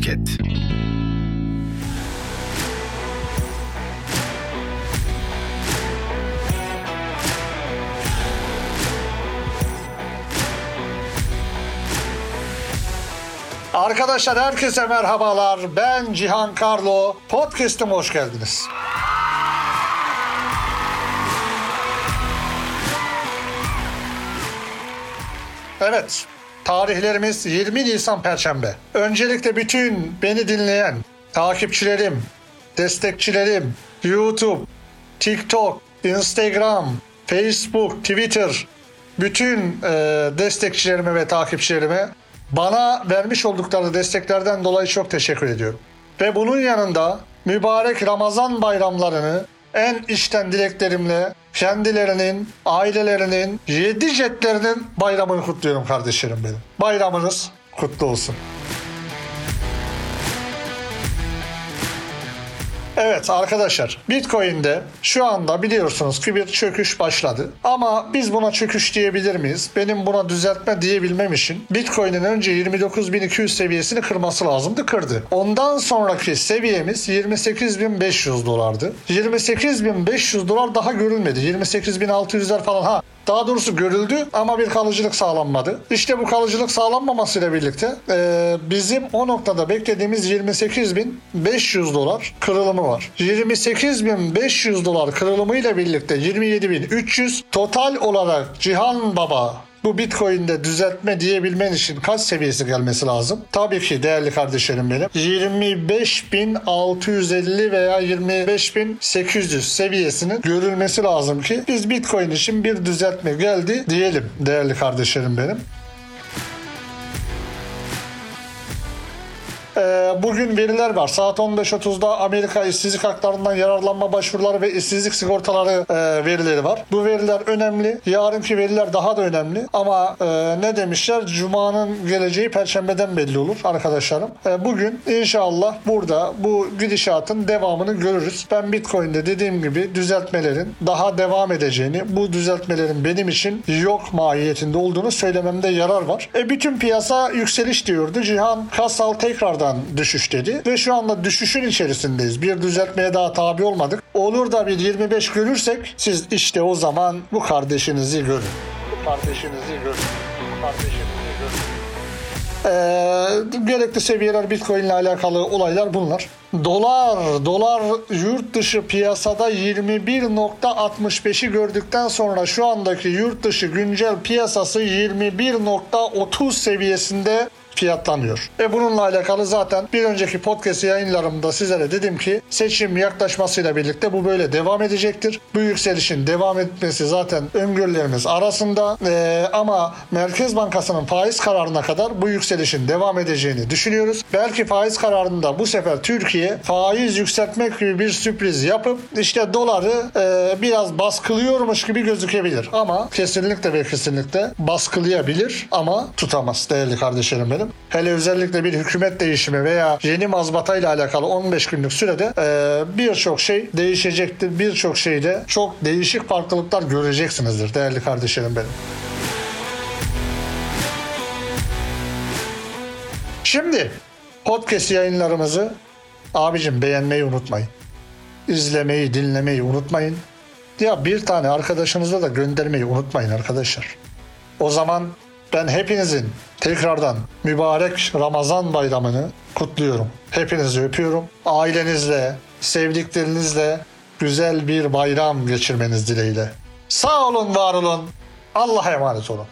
Podcast. Arkadaşlar herkese merhabalar. Ben Cihan Karlo. Podcast'ıma hoş geldiniz. Evet, tarihlerimiz 20 Nisan Perşembe. Öncelikle bütün beni dinleyen takipçilerim, destekçilerim, YouTube, TikTok, Instagram, Facebook, Twitter, bütün e, destekçilerime ve takipçilerime bana vermiş oldukları desteklerden dolayı çok teşekkür ediyorum. Ve bunun yanında mübarek Ramazan bayramlarını en içten dileklerimle kendilerinin, ailelerinin, yedi jetlerinin bayramını kutluyorum kardeşlerim benim. Bayramınız kutlu olsun. Evet arkadaşlar Bitcoin'de şu anda biliyorsunuz ki bir çöküş başladı. Ama biz buna çöküş diyebilir miyiz? Benim buna düzeltme diyebilmem için Bitcoin'in önce 29.200 seviyesini kırması lazımdı kırdı. Ondan sonraki seviyemiz 28.500 dolardı. 28.500 dolar daha görülmedi. 28.600'ler falan ha daha doğrusu görüldü ama bir kalıcılık sağlanmadı. İşte bu kalıcılık sağlanmamasıyla birlikte e, bizim o noktada beklediğimiz 28.500 dolar kırılımı var. 28.500 dolar kırılımı ile birlikte 27.300 total olarak Cihan Baba bu Bitcoin'de düzeltme diyebilmen için kaç seviyesi gelmesi lazım? Tabii ki değerli kardeşlerim benim 25.650 veya 25.800 seviyesinin görülmesi lazım ki biz Bitcoin için bir düzeltme geldi diyelim değerli kardeşlerim benim. Bugün veriler var. Saat 15.30'da Amerika işsizlik haklarından yararlanma başvuruları ve işsizlik sigortaları e, verileri var. Bu veriler önemli. Yarınki veriler daha da önemli. Ama e, ne demişler? Cuma'nın geleceği Perşembeden belli olur arkadaşlarım. E, bugün inşallah burada bu gidişatın devamını görürüz. Ben Bitcoin'de dediğim gibi düzeltmelerin daha devam edeceğini, bu düzeltmelerin benim için yok mahiyetinde olduğunu söylememde yarar var. E, bütün piyasa yükseliş diyordu. Cihan Kasal tekrardan düşüş dedi ve şu anda düşüşün içerisindeyiz. Bir düzeltmeye daha tabi olmadık. Olur da bir 25 görürsek siz işte o zaman bu kardeşinizi görün. Bu kardeşinizi görün. Bu kardeşinizi görün. Ee, gerekli seviyeler Bitcoin ile alakalı olaylar bunlar. Dolar, dolar yurt dışı piyasada 21.65'i gördükten sonra şu andaki yurt dışı güncel piyasası 21.30 seviyesinde fiyatlanıyor. Ve bununla alakalı zaten bir önceki podcast yayınlarımda sizlere dedim ki seçim yaklaşmasıyla birlikte bu böyle devam edecektir. Bu yükselişin devam etmesi zaten öngörülerimiz arasında ee, ama Merkez Bankası'nın faiz kararına kadar bu yükselişin devam edeceğini düşünüyoruz. Belki faiz kararında bu sefer Türkiye faiz yükseltmek gibi bir sürpriz yapıp işte doları e, biraz baskılıyormuş gibi gözükebilir. Ama kesinlikle ve kesinlikle baskılayabilir ama tutamaz değerli kardeşlerim benim. Hele özellikle bir hükümet değişimi veya yeni mazbata ile alakalı 15 günlük sürede e, birçok şey değişecektir. Birçok şeyde çok değişik farklılıklar göreceksinizdir değerli kardeşlerim benim. Şimdi podcast yayınlarımızı abicim beğenmeyi unutmayın. İzlemeyi, dinlemeyi unutmayın. Ya bir tane arkadaşınıza da göndermeyi unutmayın arkadaşlar. O zaman ben hepinizin tekrardan mübarek Ramazan bayramını kutluyorum. Hepinizi öpüyorum. Ailenizle, sevdiklerinizle güzel bir bayram geçirmeniz dileğiyle. Sağ olun, var olun. Allah'a emanet olun.